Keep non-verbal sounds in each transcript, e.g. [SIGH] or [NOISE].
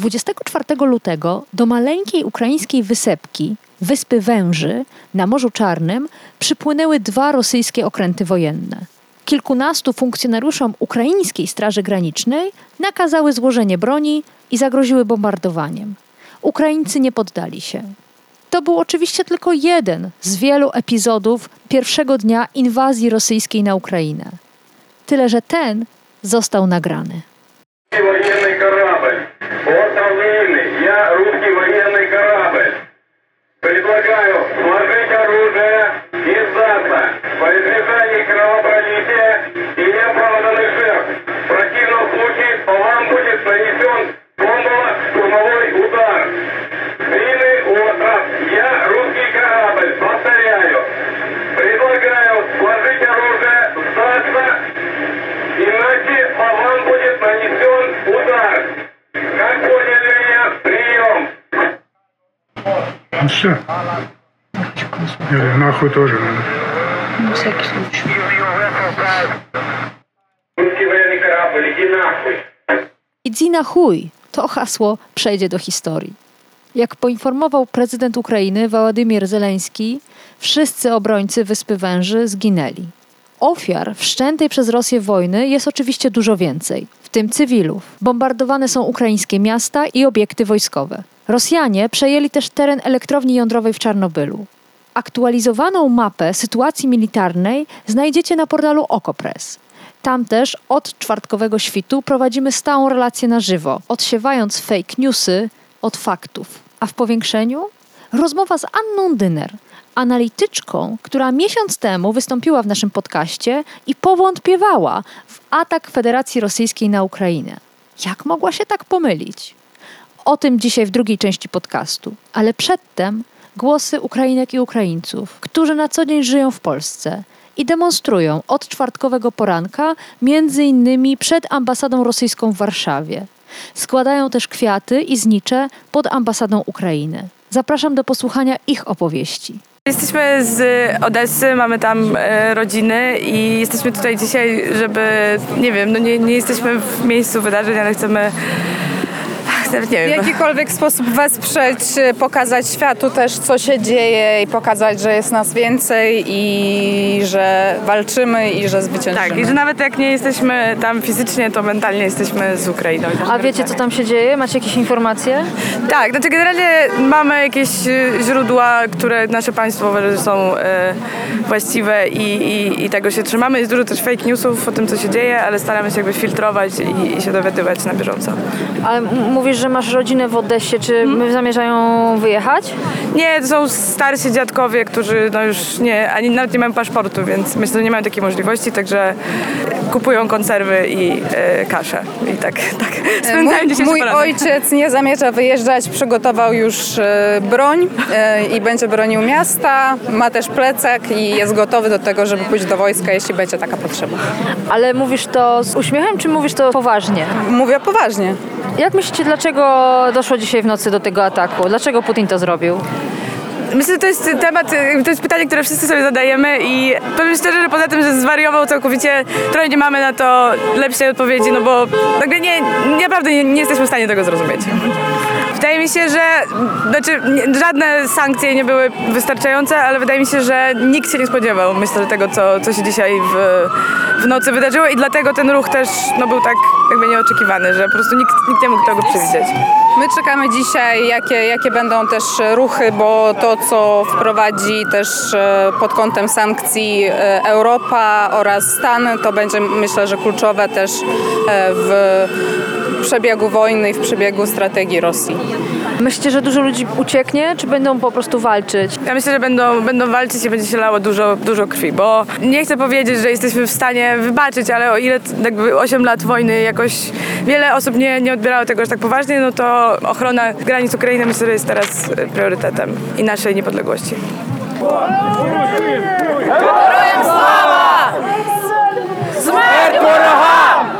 24 lutego do maleńkiej ukraińskiej wysepki, wyspy Węży, na Morzu Czarnym, przypłynęły dwa rosyjskie okręty wojenne. Kilkunastu funkcjonariuszom ukraińskiej Straży Granicznej nakazały złożenie broni i zagroziły bombardowaniem. Ukraińcy nie poddali się. To był oczywiście tylko jeden z wielu epizodów pierwszego dnia inwazji rosyjskiej na Ukrainę. Tyle, że ten został nagrany. Вот Аллейный, я русский военный корабль. Предлагаю сложить оружие и сдаться во избежание кровопролития и неоправданных жертв. В противном случае по вам будет нанесен бомбово-штурмовой удар. все. Или нахуй тоже надо. Русский военный корабль, иди нахуй. Idzina chuj to hasło przejdzie do historii. Jak poinformował prezydent Ukrainy Władimir Zeleński, wszyscy obrońcy Wyspy Węży zginęli. Ofiar wszczętej przez Rosję wojny jest oczywiście dużo więcej, w tym cywilów. Bombardowane są ukraińskie miasta i obiekty wojskowe. Rosjanie przejęli też teren elektrowni jądrowej w Czarnobylu. Aktualizowaną mapę sytuacji militarnej znajdziecie na portalu Okopres. Tam też od czwartkowego świtu prowadzimy stałą relację na żywo, odsiewając fake newsy od faktów. A w powiększeniu rozmowa z Anną Dyner, analityczką, która miesiąc temu wystąpiła w naszym podcaście i powątpiewała w atak Federacji Rosyjskiej na Ukrainę. Jak mogła się tak pomylić? O tym dzisiaj w drugiej części podcastu, ale przedtem głosy Ukrainek i Ukraińców, którzy na co dzień żyją w Polsce i demonstrują od czwartkowego poranka, między innymi przed ambasadą rosyjską w Warszawie. Składają też kwiaty i znicze pod ambasadą Ukrainy. Zapraszam do posłuchania ich opowieści. Jesteśmy z Odessy, mamy tam e, rodziny i jesteśmy tutaj dzisiaj, żeby, nie wiem, no nie, nie jesteśmy w miejscu wydarzeń, ale chcemy, w wiem. jakikolwiek sposób wesprzeć, pokazać światu też, co się dzieje i pokazać, że jest nas więcej i że walczymy i że zwyciężymy. Tak, i że nawet jak nie jesteśmy tam fizycznie, to mentalnie jesteśmy z Ukrainą. A wiecie, co tam się dzieje? Macie jakieś informacje? Tak, znaczy generalnie mamy jakieś e, źródła, które nasze państwo uważa, że są e, właściwe i, i, i tego się trzymamy. Jest dużo też fake newsów o tym, co się dzieje, ale staramy się jakby filtrować i, i się dowiadywać na bieżąco. Ale mówisz, że masz rodzinę w Odessie. Czy zamierzają wyjechać? Nie, to są starsi dziadkowie, którzy no już nie, ani nawet nie mają paszportu, więc myślę, że nie mają takiej możliwości, także kupują konserwy i e, kaszę. I tak, [LAUGHS] tak spędzają Mój, mój poranek. ojciec nie zamierza wyjeżdżać, przygotował już e, broń e, i będzie bronił miasta. Ma też plecak i jest gotowy do tego, żeby pójść do wojska, jeśli będzie taka potrzeba. Ale mówisz to z uśmiechem, czy mówisz to poważnie? Mówię poważnie. Jak myślicie, dlaczego doszło dzisiaj w nocy do tego ataku? Dlaczego Putin to zrobił? Myślę, że to jest temat, to jest pytanie, które wszyscy sobie zadajemy i powiem szczerze, że poza tym, że zwariował całkowicie, trochę nie mamy na to lepszej odpowiedzi, no bo nie, naprawdę nie, nie jesteśmy w stanie tego zrozumieć. Wydaje mi się, że znaczy, żadne sankcje nie były wystarczające, ale wydaje mi się, że nikt się nie spodziewał, myślę, tego, co, co się dzisiaj w, w nocy wydarzyło i dlatego ten ruch też no, był tak jakby nieoczekiwany, że po prostu nikt, nikt nie mógł tego przewidzieć. My czekamy dzisiaj, jakie, jakie będą też ruchy, bo to, co wprowadzi też e, pod kątem sankcji e, Europa oraz Stany, to będzie myślę, że kluczowe też e, w przebiegu wojny i w przebiegu strategii Rosji. Myślicie, że dużo ludzi ucieknie, czy będą po prostu walczyć? Ja myślę, że będą, będą walczyć i będzie się lało dużo, dużo krwi, bo nie chcę powiedzieć, że jesteśmy w stanie wybaczyć, ale o ile jakby 8 lat wojny jakoś wiele osób nie, nie odbierało tego aż tak poważnie, no to ochrona granic Ukrainy myślę, że jest teraz e, priorytetem i naszej niepodległości. Putin zrobił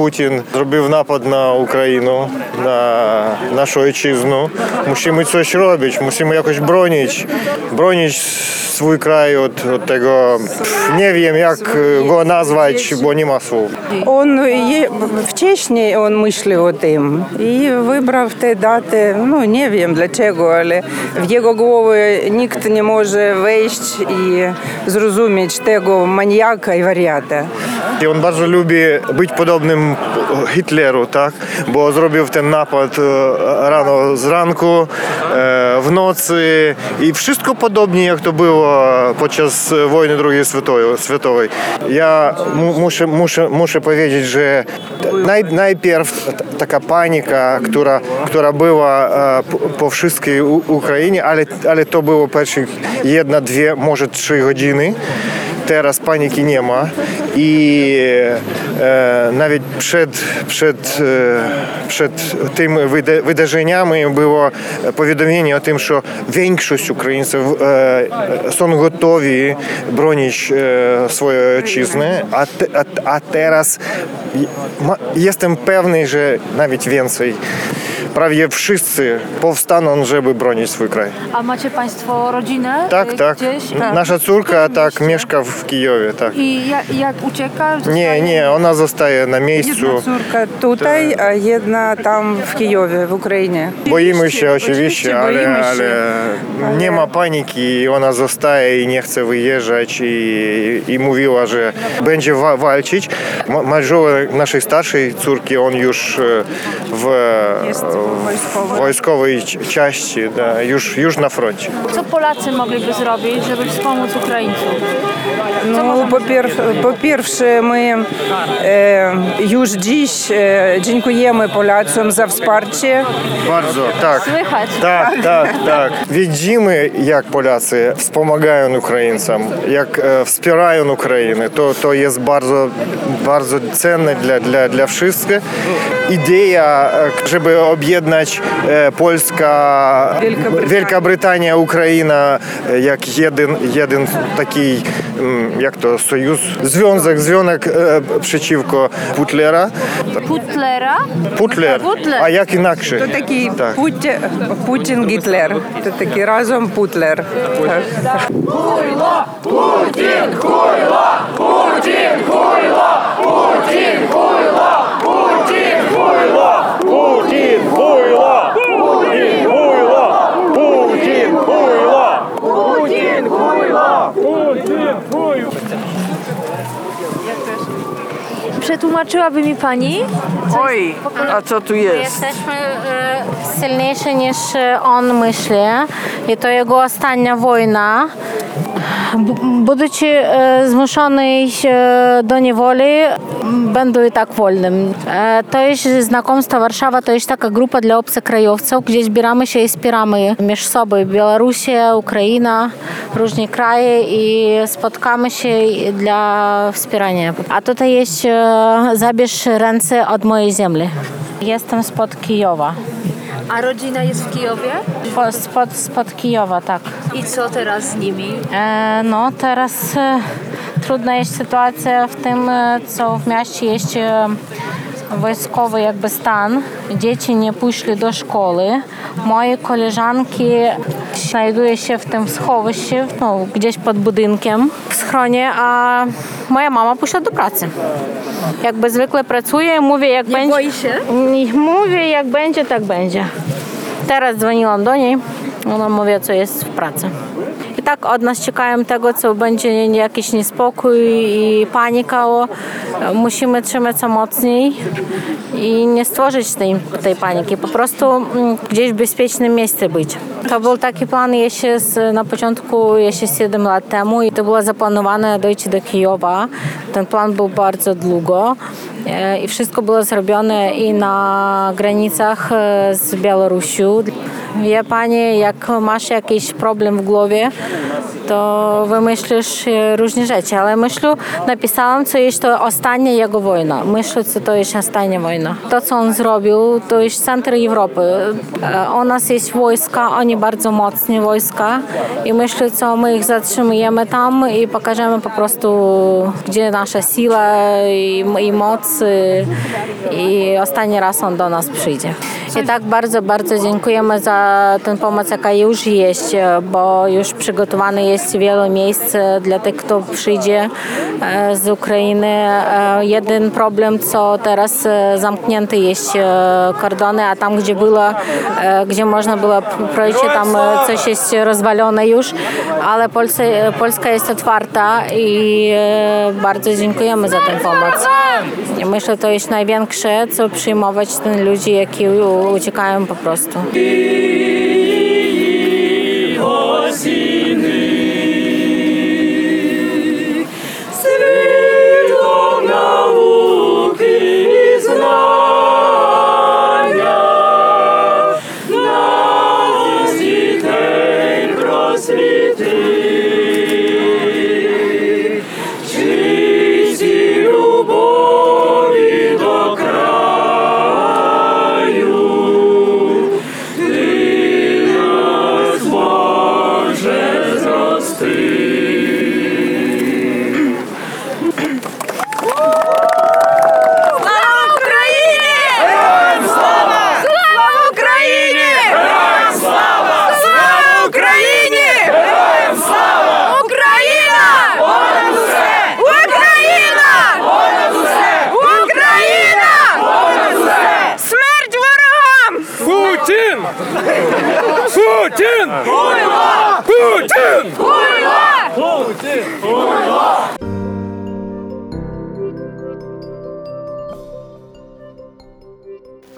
Путін зробив напад на Україну, на нашу вітчизну. Мусимо щось робити, мусимо якось броніч, бронити свій край від, від того. Не вім, як його назвати, бо нема слов. Он є в Чечні, он мислив тим і вибрав те дати, ну не вім для чого, але в його голову ніхто не може вийти і зрозуміти того маньяка і варіата. I on bardzo lubi być podobnym Hitleru, tak? Bo zrobił ten napad e, rano z ranku, e, w nocy i wszystko podobnie jak to było podczas wojny II światowej. światowej. Ja mu, muszę, muszę, muszę powiedzieć, że naj, najpierw t- taka panika, która, która była e, po, po wszystkiej U- Ukrainie, ale, e, e, przed tymi wyda- wydarzeniami było powiadomienie o tym, że większość Ukraińców e, są gotowi bronić e, swojej ojczyzny, a, te, a, a teraz ma, jestem pewny, że nawet więcej. prawie wszyscy powstaną, żeby bronić swój kraj. A macie Państwo rodzinę? Tak, y, tak. Gdzieś? tak. Nasza córka tak mieszka w Kijowie, tak. I jak, jak ucieka? Nie, nie, ona zostaje na miejscu. Jedna córka tutaj, a jedna tam w Kijowie, w Ukrainie. Boimy się oczywiście, ale, się, ale nie ma paniki i ona zostaje i nie chce wyjeżdżać i, i mówiła, że będzie wa- walczyć. Ma- Major naszej starszej córki, on już e, w, Wojskowej ci- części, da, już, już na froncie. Co Polacy mogliby zrobić, żeby wspomóc Ukraińców? Ну, по-перше, по-перше, ми е, już dziś е, dziękujemy Polakom za wsparcie. Bardzo, tak. Słychać. Tak, tak, tak. Widzimy, jak Polacy wspomagają Ukraińcom, jak e, wspierają Ukrainę. To, to jest bardzo, bardzo cenne dla, dla, dla wszystkich ідея, е, щоб об'єднати е, польська Великобританія, Україна е, як єдин, єдин такий, як то союз, зв'язок, зв'язок пшечівко Путлера. Путлера? Путлер. А як інакше? То такий так. Пут... Путін Гітлер. То такий разом Путлер. Путін! Хуйло! Przetłumaczyłaby mi Pani? Oj, a co tu jest? Jesteśmy e, silniejsi niż e, on myśli i to jego ostatnia wojna. B- Будучи e, zmuszony e, do niewoli, będę i tak wolnym. E, To jest znakomstwo Warszawa, to jest taka grupa dla obcokrajowców, gdzie zbieramy się i wspieramy między sobą Białorusia, Ukraina, różne kraje i spotkamy się dla wspierania. A tutaj jest e, zabierz ręce od mojej ziemi. Jestem spod Kijowa. A rodzina jest w Kijowie? Po- Spod, spod Kijowa, tak. I co teraz z nimi? E, no teraz e, trudna jest sytuacja w tym, e, co w mieście jest e, wojskowy jakby stan. Dzieci nie poszli do szkoły. Moje koleżanki znajdują się w tym schowisie, no, gdzieś pod budynkiem w schronie, a moja mama poszła do pracy. Jakby zwykle pracuje mówię, jak będzie. boi się? Mówię, jak będzie, tak będzie. Teraz dzwoniłam do niej. Ona mówi, co jest w pracy. I tak od nas czekają tego, co będzie jakiś niespokój i panika. Musimy trzymać się mocniej i nie stworzyć tej, tej paniki. Po prostu mm, gdzieś w bezpiecznym miejscu być. To był taki plan jeszcze z, na początku, jeszcze 7 lat temu i to było zaplanowane dojść do Kijowa. Ten plan był bardzo długo i wszystko było zrobione i na granicach z Białorusią. Wie Pani, jak masz jakiś problem w głowie, to wymyślisz różne rzeczy, ale myślę, napisałam, co jest to ostatnia jego wojna. Myślę, co to jest ostatnia wojna. To, co on zrobił, to jest centrum Europy. U nas jest wojska, oni bardzo mocne wojska i myślę, co my ich zatrzymujemy tam i pokażemy po prostu, gdzie nasza siła i, i moc i ostatni raz on do nas przyjdzie. I tak bardzo, bardzo dziękujemy za tę pomoc, jaka już jest, bo już przygotowane jest wiele miejsc dla tych, kto przyjdzie z Ukrainy. Jeden problem, co teraz zamknięte jest kordony, a tam, gdzie było, gdzie można było przejść, tam coś jest rozwalone już, ale Polska, Polska jest otwarta i bardzo dziękujemy za tę pomoc. Myślę, to jest największe, co przyjmować ten ludzi, які uciekają po prostu.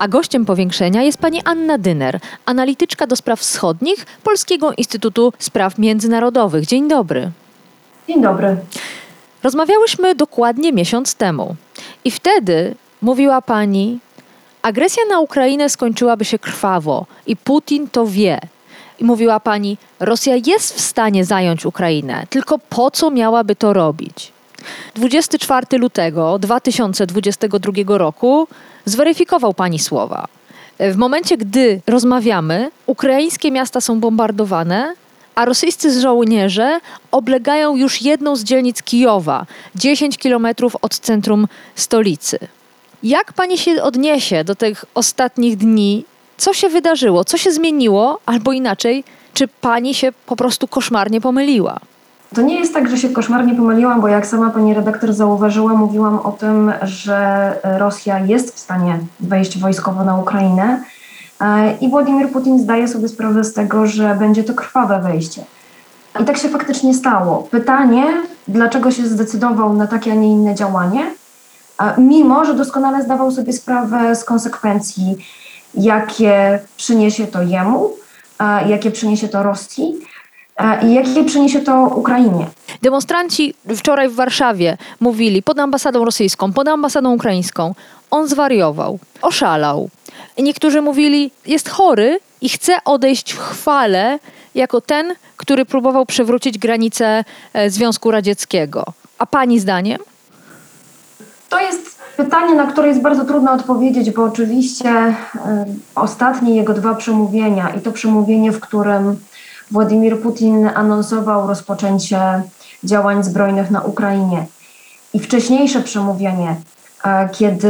A gościem powiększenia jest pani Anna Dyner, analityczka do spraw wschodnich Polskiego Instytutu Spraw Międzynarodowych. Dzień dobry. Dzień dobry. Rozmawiałyśmy dokładnie miesiąc temu. I wtedy mówiła pani, agresja na Ukrainę skończyłaby się krwawo i Putin to wie. I mówiła pani, Rosja jest w stanie zająć Ukrainę, tylko po co miałaby to robić? 24 lutego 2022 roku zweryfikował pani słowa. W momencie, gdy rozmawiamy, ukraińskie miasta są bombardowane, a rosyjscy żołnierze oblegają już jedną z dzielnic Kijowa, 10 kilometrów od centrum stolicy. Jak pani się odniesie do tych ostatnich dni? Co się wydarzyło? Co się zmieniło? Albo inaczej, czy pani się po prostu koszmarnie pomyliła? To nie jest tak, że się koszmarnie pomyliłam, bo jak sama pani redaktor zauważyła, mówiłam o tym, że Rosja jest w stanie wejść wojskowo na Ukrainę i Władimir Putin zdaje sobie sprawę z tego, że będzie to krwawe wejście. I tak się faktycznie stało. Pytanie, dlaczego się zdecydował na takie, a nie inne działanie, mimo że doskonale zdawał sobie sprawę z konsekwencji, jakie przyniesie to jemu, jakie przyniesie to Rosji i jakie przyniesie to Ukrainie. Demonstranci wczoraj w Warszawie mówili pod ambasadą rosyjską, pod ambasadą ukraińską, on zwariował, oszalał. Niektórzy mówili, jest chory i chce odejść w chwale jako ten, który próbował przywrócić granice Związku Radzieckiego. A pani zdaniem? To jest pytanie, na które jest bardzo trudno odpowiedzieć, bo oczywiście y, ostatnie jego dwa przemówienia i to przemówienie, w którym Władimir Putin anonsował rozpoczęcie działań zbrojnych na Ukrainie i wcześniejsze przemówienie, kiedy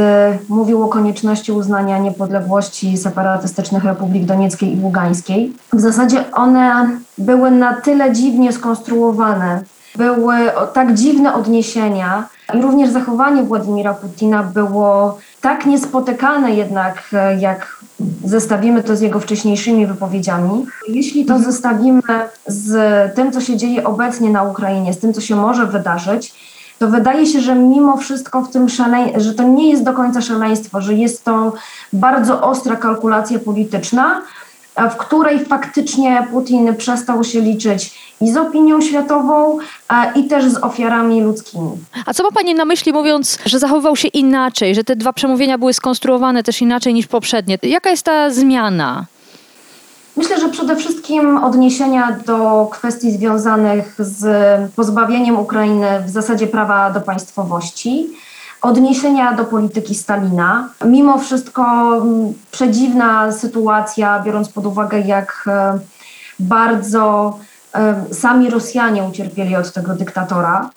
mówił o konieczności uznania niepodległości separatystycznych Republik Donieckiej i Ługańskiej. W zasadzie one były na tyle dziwnie skonstruowane, były tak dziwne odniesienia i również zachowanie Władimira Putina było tak niespotykane jednak, e, jak zestawimy to z jego wcześniejszymi wypowiedziami. Jeśli to zestawimy z tym, co się dzieje obecnie na Ukrainie, z tym, co się może wydarzyć, to wydaje się, że mimo wszystko w tym szaleństwie, że to nie jest do końca szaleństwo, że jest to bardzo ostra kalkulacja polityczna, w której faktycznie Putin przestał się liczyć i z opinią światową, i też z ofiarami ludzkimi. A co ma Pani na myśli, mówiąc, że zachowywał się inaczej, że te dwa przemówienia były skonstruowane też inaczej niż poprzednie? Jaka jest ta zmiana? Myślę, że przede wszystkim odniesienia do kwestii związanych z pozbawieniem Ukrainy w zasadzie prawa do państwowości, odniesienia do polityki Stalina. Mimo wszystko przedziwna sytuacja, biorąc pod uwagę, jak e, bardzo e, sami Rosjanie ucierpieli od tego dyktatora.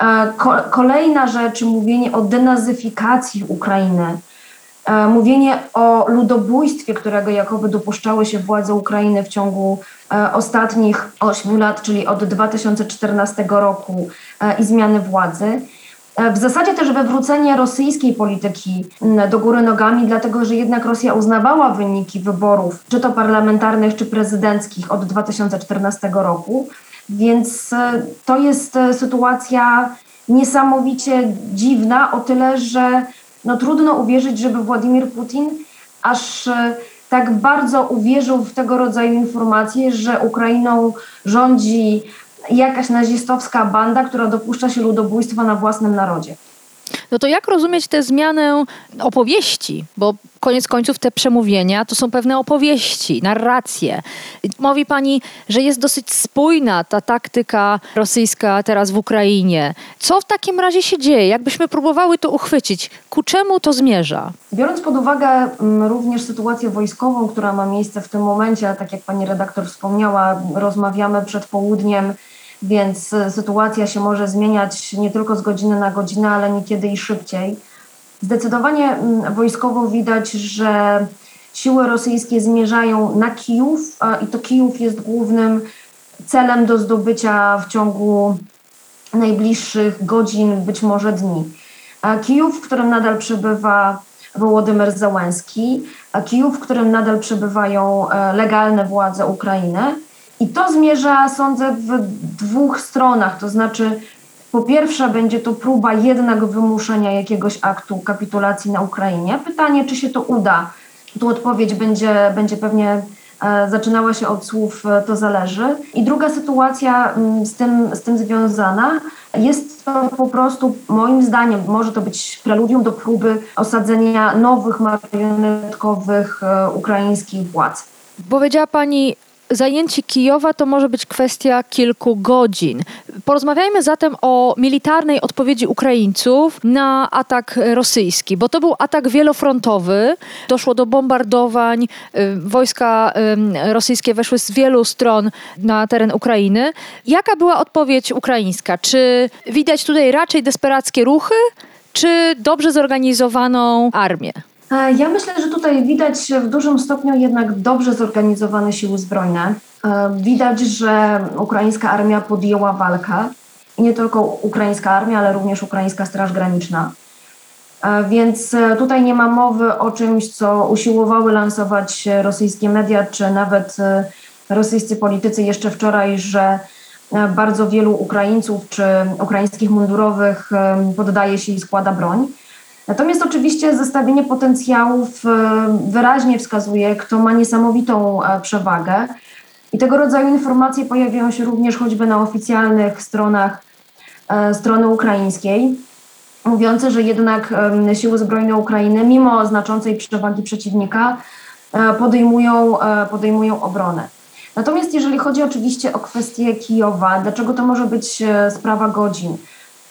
E, kolejna rzecz, mówienie o denazyfikacji Ukrainy mówienie o ludobójstwie, którego jakoby dopuszczały się władze Ukrainy w ciągu ostatnich 8 lat, czyli od 2014 roku i zmiany władzy. W zasadzie też wywrócenie rosyjskiej polityki do góry nogami, dlatego że jednak Rosja uznawała wyniki wyborów, czy to parlamentarnych, czy prezydenckich od 2014 roku. Więc to jest sytuacja niesamowicie dziwna, o tyle, że no trudno uwierzyć, żeby Władimir Putin aż e, tak bardzo uwierzył w tego rodzaju informacje, że Ukrainą rządzi jakaś nazistowska banda, która dopuszcza się ludobójstwa na własnym narodzie. No to jak rozumieć tę zmianę opowieści? Bo koniec końców te przemówienia to są pewne opowieści, narracje. Mówi pani, że jest dosyć spójna ta taktyka rosyjska teraz w Ukrainie. Co w takim razie się dzieje? Jakbyśmy próbowały to uchwycić? Ku czemu to zmierza? Biorąc pod uwagę mm, również sytuację wojskową, która ma miejsce w tym momencie, tak jak pani redaktor wspomniała, rozmawiamy przed południem więc e, sytuacja się może zmieniać nie tylko z godziny na godzinę, ale niekiedy i szybciej. Zdecydowanie mm, wojskowo widać, że siły rosyjskie zmierzają na Kijów i to Kijów jest głównym celem do zdobycia w ciągu najbliższych godzin, być może dni. Kijów, w którym nadal przebywa Wołodymyr Załęski, a Kijów, w którym nadal przebywają e, legalne władze Ukrainy i to zmierza, sądzę, w dwóch stronach. To znaczy, po pierwsze, będzie to próba jednak wymuszenia jakiegoś aktu kapitulacji na Ukrainie. Pytanie, czy się to uda. Tu odpowiedź będzie, będzie pewnie e, zaczynała się od słów e, to zależy. I druga sytuacja mm, z tym, z tym związana jest to po prostu, moim zdaniem, może to być preludium do próby osadzenia nowych marionetkowych e, ukraińskich władz. Powiedziała Pani zajęcie Kijowa to może być kwestia kilku godzin. Porozmawiajmy zatem o militarnej odpowiedzi Ukraińców na atak rosyjski, bo to był atak wielofrontowy. Doszło do bombardowań, y, wojska rosyjskie weszły z wielu stron na teren Ukrainy. Jaka była odpowiedź ukraińska? Czy widać tutaj raczej desperackie ruchy, czy dobrze zorganizowaną armię? E, ja myślę, że tutaj widać w dużym stopniu jednak dobrze zorganizowane siły zbrojne. E, widać, że ukraińska armia podjęła walkę. Nie tylko ukraińska armia, ale również ukraińska Straż Graniczna. E, więc tutaj nie ma mowy o czymś, co usiłowały lansować rosyjskie media, czy nawet rosyjscy politycy jeszcze wczoraj, że bardzo wielu Ukraińców czy ukraińskich mundurowych poddaje się i składa broń. Natomiast oczywiście zestawienie potencjałów e, wyraźnie wskazuje, kto ma niesamowitą e, przewagę. I tego rodzaju informacje pojawiają się również choćby na oficjalnych stronach e, strony ukraińskiej, mówiące, że jednak siły zbrojne Ukrainy, mimo znaczącej przewagi przeciwnika, podejmują, podejmują obronę. Natomiast jeżeli chodzi oczywiście o kwestię Kijowa, dlaczego to może być sprawa godzin?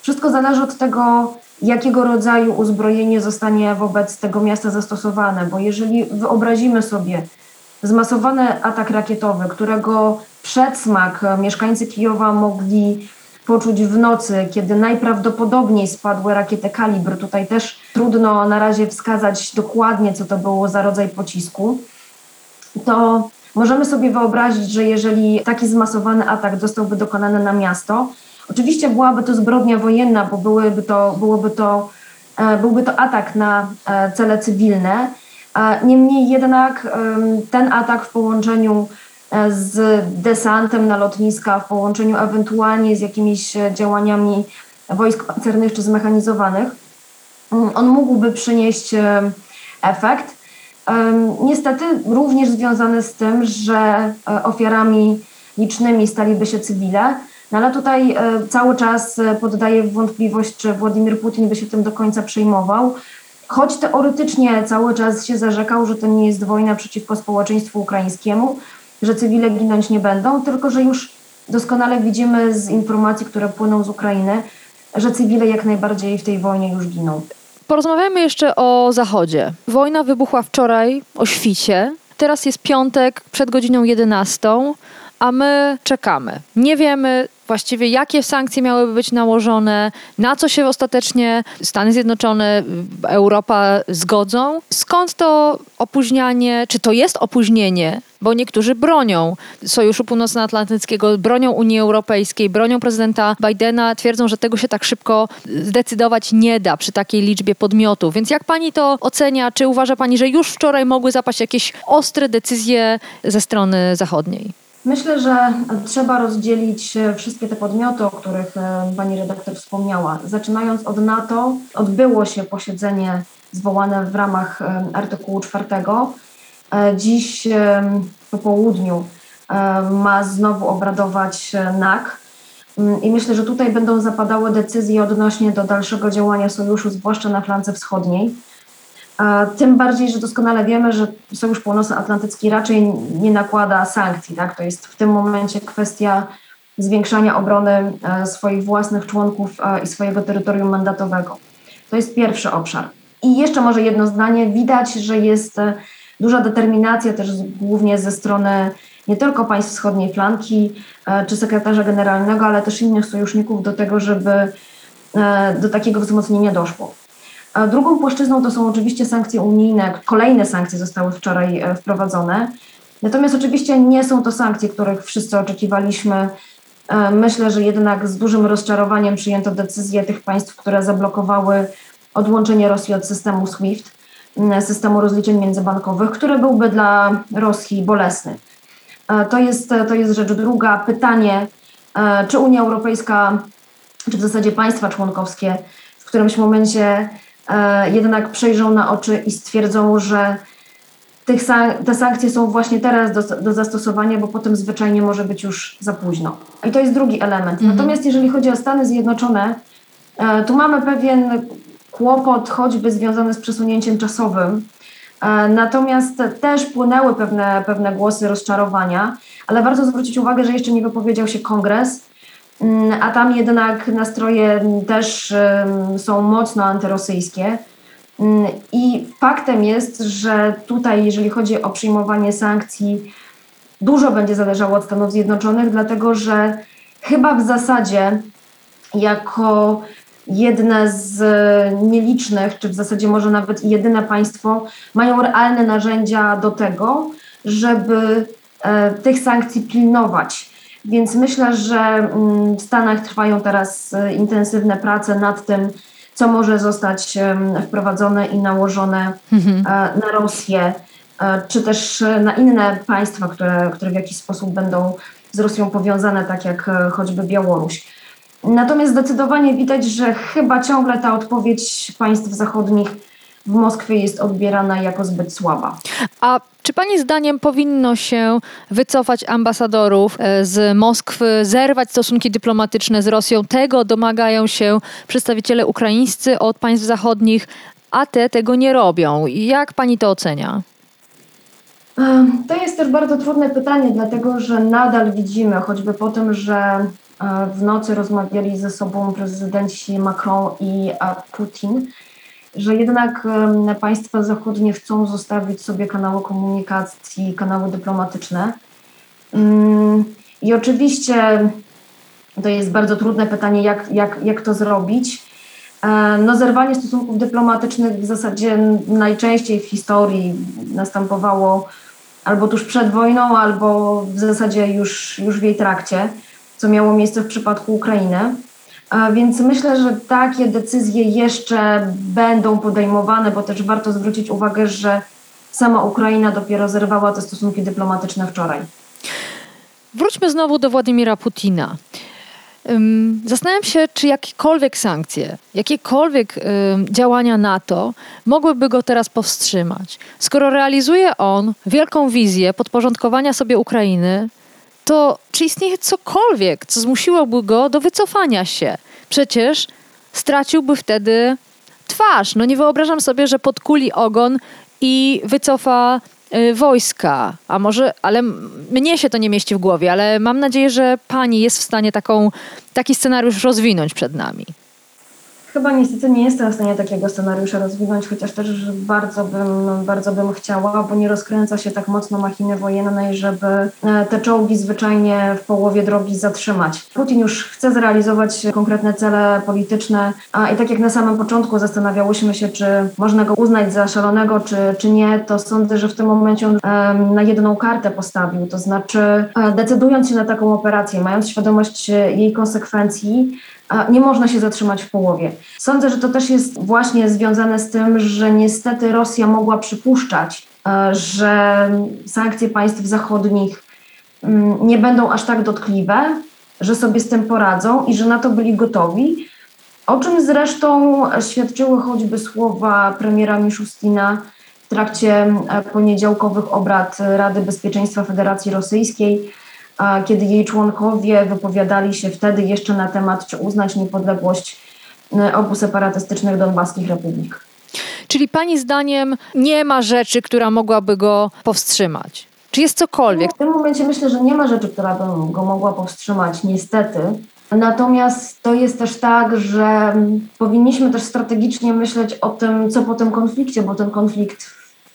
Wszystko zależy od tego, jakiego rodzaju uzbrojenie zostanie wobec tego miasta zastosowane, bo jeżeli wyobrazimy sobie zmasowany atak rakietowy, którego przedsmak mieszkańcy Kijowa mogli poczuć w nocy, kiedy najprawdopodobniej spadły rakiety kalibr. Tutaj też trudno na razie wskazać dokładnie, co to było za rodzaj pocisku. To możemy sobie wyobrazić, że jeżeli taki zmasowany atak zostałby dokonany na miasto, Oczywiście byłaby to zbrodnia wojenna, bo byłyby to, byłoby to byłby to atak na cele cywilne. Niemniej jednak ten atak w połączeniu z desantem na lotniska, w połączeniu ewentualnie z jakimiś działaniami wojsk pancernych czy zmechanizowanych, mm, on mógłby przynieść efekt. Niestety również związany z tym, że e, ofiarami licznymi staliby się cywile, no ale tutaj e, cały czas e, poddaję wątpliwość, czy Władimir Putin by się tym do końca przejmował. Choć teoretycznie cały czas się zarzekał, że to nie jest wojna przeciwko społeczeństwu ukraińskiemu, że cywile ginąć nie będą, tylko że już doskonale widzimy z informacji, które płyną z Ukrainy, że cywile jak najbardziej w tej wojnie już giną. Porozmawiajmy jeszcze o Zachodzie. Wojna wybuchła wczoraj o świcie. Teraz jest piątek przed godziną 11, a my czekamy. Nie wiemy, właściwie jakie sankcje miałyby być nałożone, na co się ostatecznie Stany Zjednoczone, Europa zgodzą. Skąd to opóźnianie, czy to jest opóźnienie, bo niektórzy bronią Sojuszu Północnoatlantyckiego, bronią Unii Europejskiej, bronią prezydenta Bidena, twierdzą, że tego się tak szybko zdecydować nie da przy takiej liczbie podmiotów. Więc jak pani to ocenia? Czy uważa pani, że już wczoraj mogły zapaść jakieś ostre decyzje ze strony zachodniej? Myślę, że trzeba rozdzielić e, wszystkie te podmioty, o których e, pani redaktor wspomniała. Zaczynając od NATO, odbyło się posiedzenie zwołane w ramach e, artykułu 4. Dziś po południu ma znowu obradować NAK. Mm, I myślę, że tutaj będą zapadały decyzje odnośnie do dalszego działania sojuszu, zwłaszcza na flance wschodniej. Tym bardziej, że doskonale wiemy, że Sojusz Północnoatlantycki raczej nie nakłada sankcji. Tak? To jest w tym momencie kwestia zwiększania obrony e, swoich własnych członków e, i swojego terytorium mandatowego. To jest pierwszy obszar. I jeszcze może jedno zdanie. Widać, że jest e, duża determinacja też głównie ze strony nie tylko państw wschodniej flanki czy sekretarza generalnego, ale też innych sojuszników do tego, żeby do takiego wzmocnienia doszło. Drugą płaszczyzną to są oczywiście sankcje unijne. Kolejne sankcje zostały wczoraj e, wprowadzone. Natomiast oczywiście nie są to sankcje, których wszyscy oczekiwaliśmy. E, myślę, że jednak z dużym rozczarowaniem przyjęto decyzję tych państw, które zablokowały odłączenie Rosji od systemu SWIFT, systemu rozliczeń międzybankowych, który byłby dla Rosji bolesny. E, to jest, to jest rzecz druga. Pytanie, czy Unia Europejska, czy w zasadzie państwa członkowskie w którymś momencie jednak przejrzą na oczy i stwierdzą, że tych te sankcje są właśnie teraz do, do, zastosowania, bo potem zwyczajnie może być już za późno. I to jest drugi element. Mhm. Natomiast jeżeli chodzi o Stany Zjednoczone, e, tu mamy pewien kłopot, choćby związany z przesunięciem czasowym. E, natomiast też płynęły pewne, pewne głosy rozczarowania, ale warto zwrócić uwagę, że jeszcze nie wypowiedział się kongres a tam jednak nastroje też są mocno antyrosyjskie. Mm, I faktem jest, że tutaj, jeżeli chodzi o przyjmowanie sankcji, dużo będzie zależało od Stanów Zjednoczonych, dlatego że chyba w zasadzie jako jedne z nielicznych, czy w zasadzie może nawet jedyne państwo, mają realne narzędzia do tego, żeby e, tych sankcji pilnować. Więc myślę, że mm, w Stanach trwają teraz e, intensywne prace nad tym, co może zostać wprowadzone i nałożone mhm. E, na Rosję, e, czy też na inne państwa, które, które w jakiś sposób będą z Rosją powiązane, tak jak choćby Białoruś. Natomiast zdecydowanie widać, że chyba ciągle ta odpowiedź państw zachodnich w Moskwie jest odbierana jako zbyt słaba. A czy Pani zdaniem powinno się wycofać ambasadorów e, z Moskwy, zerwać stosunki dyplomatyczne z Rosją? Tego domagają się przedstawiciele ukraińscy od państw zachodnich, a te tego nie robią. Jak Pani to ocenia? E, to jest też bardzo trudne pytanie, dlatego że nadal widzimy, choćby po tym, że e, w nocy rozmawiali ze sobą prezydenci Macron i Putin, że jednak państwa zachodnie chcą zostawić sobie kanały komunikacji, kanały dyplomatyczne. Mm, I oczywiście to jest bardzo trudne pytanie, jak, jak, jak to zrobić. E, no, zerwanie stosunków dyplomatycznych w zasadzie najczęściej w historii następowało albo tuż przed wojną, albo w zasadzie już, już w jej trakcie, co miało miejsce w przypadku Ukrainy. A Więc myślę, że takie decyzje jeszcze będą podejmowane, bo też warto zwrócić uwagę, że sama Ukraina dopiero zerwała te stosunki dyplomatyczne wczoraj. Wróćmy znowu do Władimira Putina. Zastanawiam się, czy jakiekolwiek sankcje, jakiekolwiek działania NATO mogłyby go teraz powstrzymać. Skoro realizuje on wielką wizję podporządkowania sobie Ukrainy, to czy istnieje cokolwiek, co zmusiłoby go do wycofania się? Przecież straciłby wtedy twarz. No nie wyobrażam sobie, że podkuli ogon i wycofa y, wojska. A może, ale mnie się to nie mieści w głowie, ale mam nadzieję, że pani jest w stanie taką, taki scenariusz rozwinąć przed nami. Chyba niestety nie jestem w stanie takiego scenariusza rozwinąć, chociaż też bardzo bym, bardzo bym chciała, bo nie rozkręca się tak mocno machiny wojennej, żeby e, te czołgi zwyczajnie w połowie drogi zatrzymać. Putin już chce zrealizować konkretne cele polityczne a i tak jak na samym początku zastanawiałyśmy się, czy można go uznać za szalonego, czy, czy nie, to sądzę, że w tym momencie on na jedną kartę postawił, to znaczy e, decydując się na taką operację, mając świadomość jej konsekwencji, nie można się zatrzymać w połowie. Sądzę, że to też jest właśnie związane z tym, że niestety Rosja mogła przypuszczać, e, że sankcje państw zachodnich mm, nie będą aż tak dotkliwe, że sobie z tym poradzą i że na to byli gotowi. O czym zresztą świadczyły choćby słowa premiera Miszustina w trakcie e, poniedziałkowych obrad Rady Bezpieczeństwa Federacji Rosyjskiej, kiedy jej członkowie wypowiadali się wtedy jeszcze na temat, czy uznać niepodległość e, obu separatystycznych donbaskich republik. Czyli pani zdaniem nie ma rzeczy, która mogłaby go powstrzymać? Czy jest cokolwiek? W tym momencie myślę, że nie ma rzeczy, która by go mogła powstrzymać, niestety. Natomiast to jest też tak, że powinniśmy też strategicznie myśleć o tym, co po tym konflikcie, bo ten konflikt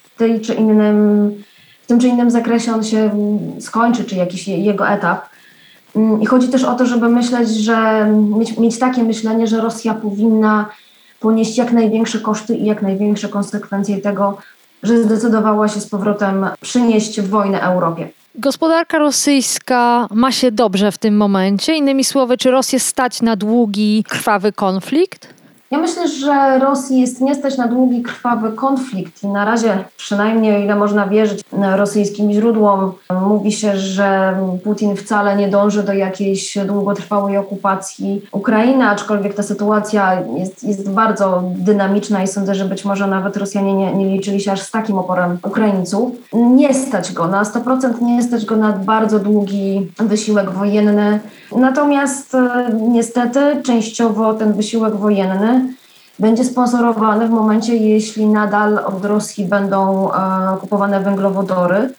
w tej czy innym, w tym czy innym zakresie on się skończy, czy jakiś je- jego etap. Mm, I chodzi też o to, żeby myśleć, że mieć, mieć takie myślenie, że Rosja powinna ponieść jak największe koszty i jak największe konsekwencje tego, że zdecydowała się z powrotem przynieść wojnę Europie. Gospodarka rosyjska ma się dobrze w tym momencie. Innymi słowy, czy Rosję stać na długi, krwawy konflikt? Ja myślę, że Rosji jest nie stać na długi, krwawy konflikt i na razie, przynajmniej o ile można wierzyć rosyjskim źródłom, mówi się, że Putin wcale nie dąży do jakiejś długotrwałej okupacji Ukrainy, aczkolwiek ta sytuacja jest, jest bardzo dynamiczna i sądzę, że być może nawet Rosjanie nie, nie liczyli się aż z takim oporem Ukraińców. Nie stać go na 100%, nie stać go na bardzo długi wysiłek wojenny. Natomiast e, niestety częściowo ten wysiłek wojenny będzie sponsorowany w momencie, jeśli nadal od Rosji będą e, kupowane węglowodory.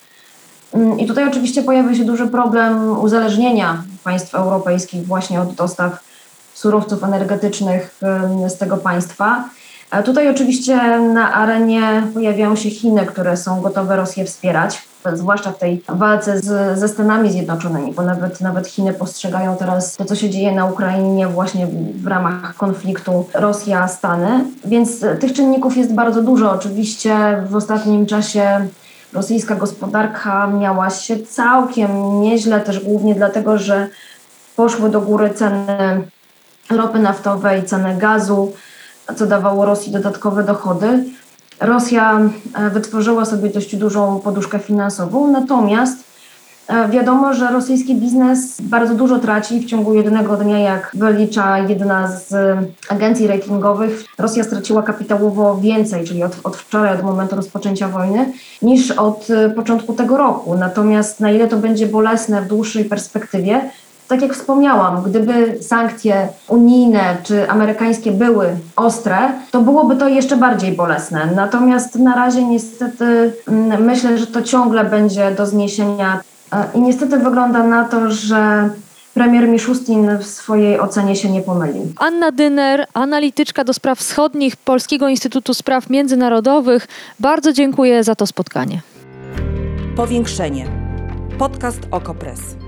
Mm, I tutaj oczywiście pojawia się duży problem uzależnienia państw europejskich właśnie od dostaw surowców energetycznych z tego państwa. A tutaj oczywiście na arenie pojawiają się Chiny, które są gotowe Rosję wspierać, zwłaszcza w tej walce z, ze Stanami Zjednoczonymi, bo nawet, nawet Chiny postrzegają teraz to, co się dzieje na Ukrainie właśnie w, ramach konfliktu Rosja-Stany. Więc e, tych czynników jest bardzo dużo. Oczywiście w ostatnim czasie rosyjska gospodarka miała się całkiem nieźle, też głównie dlatego, że poszły do góry ceny ropy naftowej, ceny gazu, co dawało Rosji dodatkowe dochody. Rosja e, wytworzyła sobie dość dużą poduszkę finansową, natomiast e, wiadomo, że rosyjski biznes bardzo dużo traci w ciągu jednego dnia, jak wylicza jedna z agencji ratingowych. Rosja straciła kapitałowo więcej, czyli od, od wczoraj, od momentu rozpoczęcia wojny, niż od e, początku tego roku. Natomiast na ile to będzie bolesne w dłuższej perspektywie, tak jak wspomniałam, gdyby sankcje unijne czy amerykańskie były ostre, to byłoby to jeszcze bardziej bolesne. Natomiast na razie niestety mm, myślę, że to ciągle będzie do zniesienia. E, I niestety wygląda na to, że premier Miszustin w swojej ocenie się nie pomylił. Anna Dyner, analityczka do spraw wschodnich Polskiego Instytutu Spraw Międzynarodowych. Bardzo dziękuję za to spotkanie. Powiększenie. Podcast Okopres.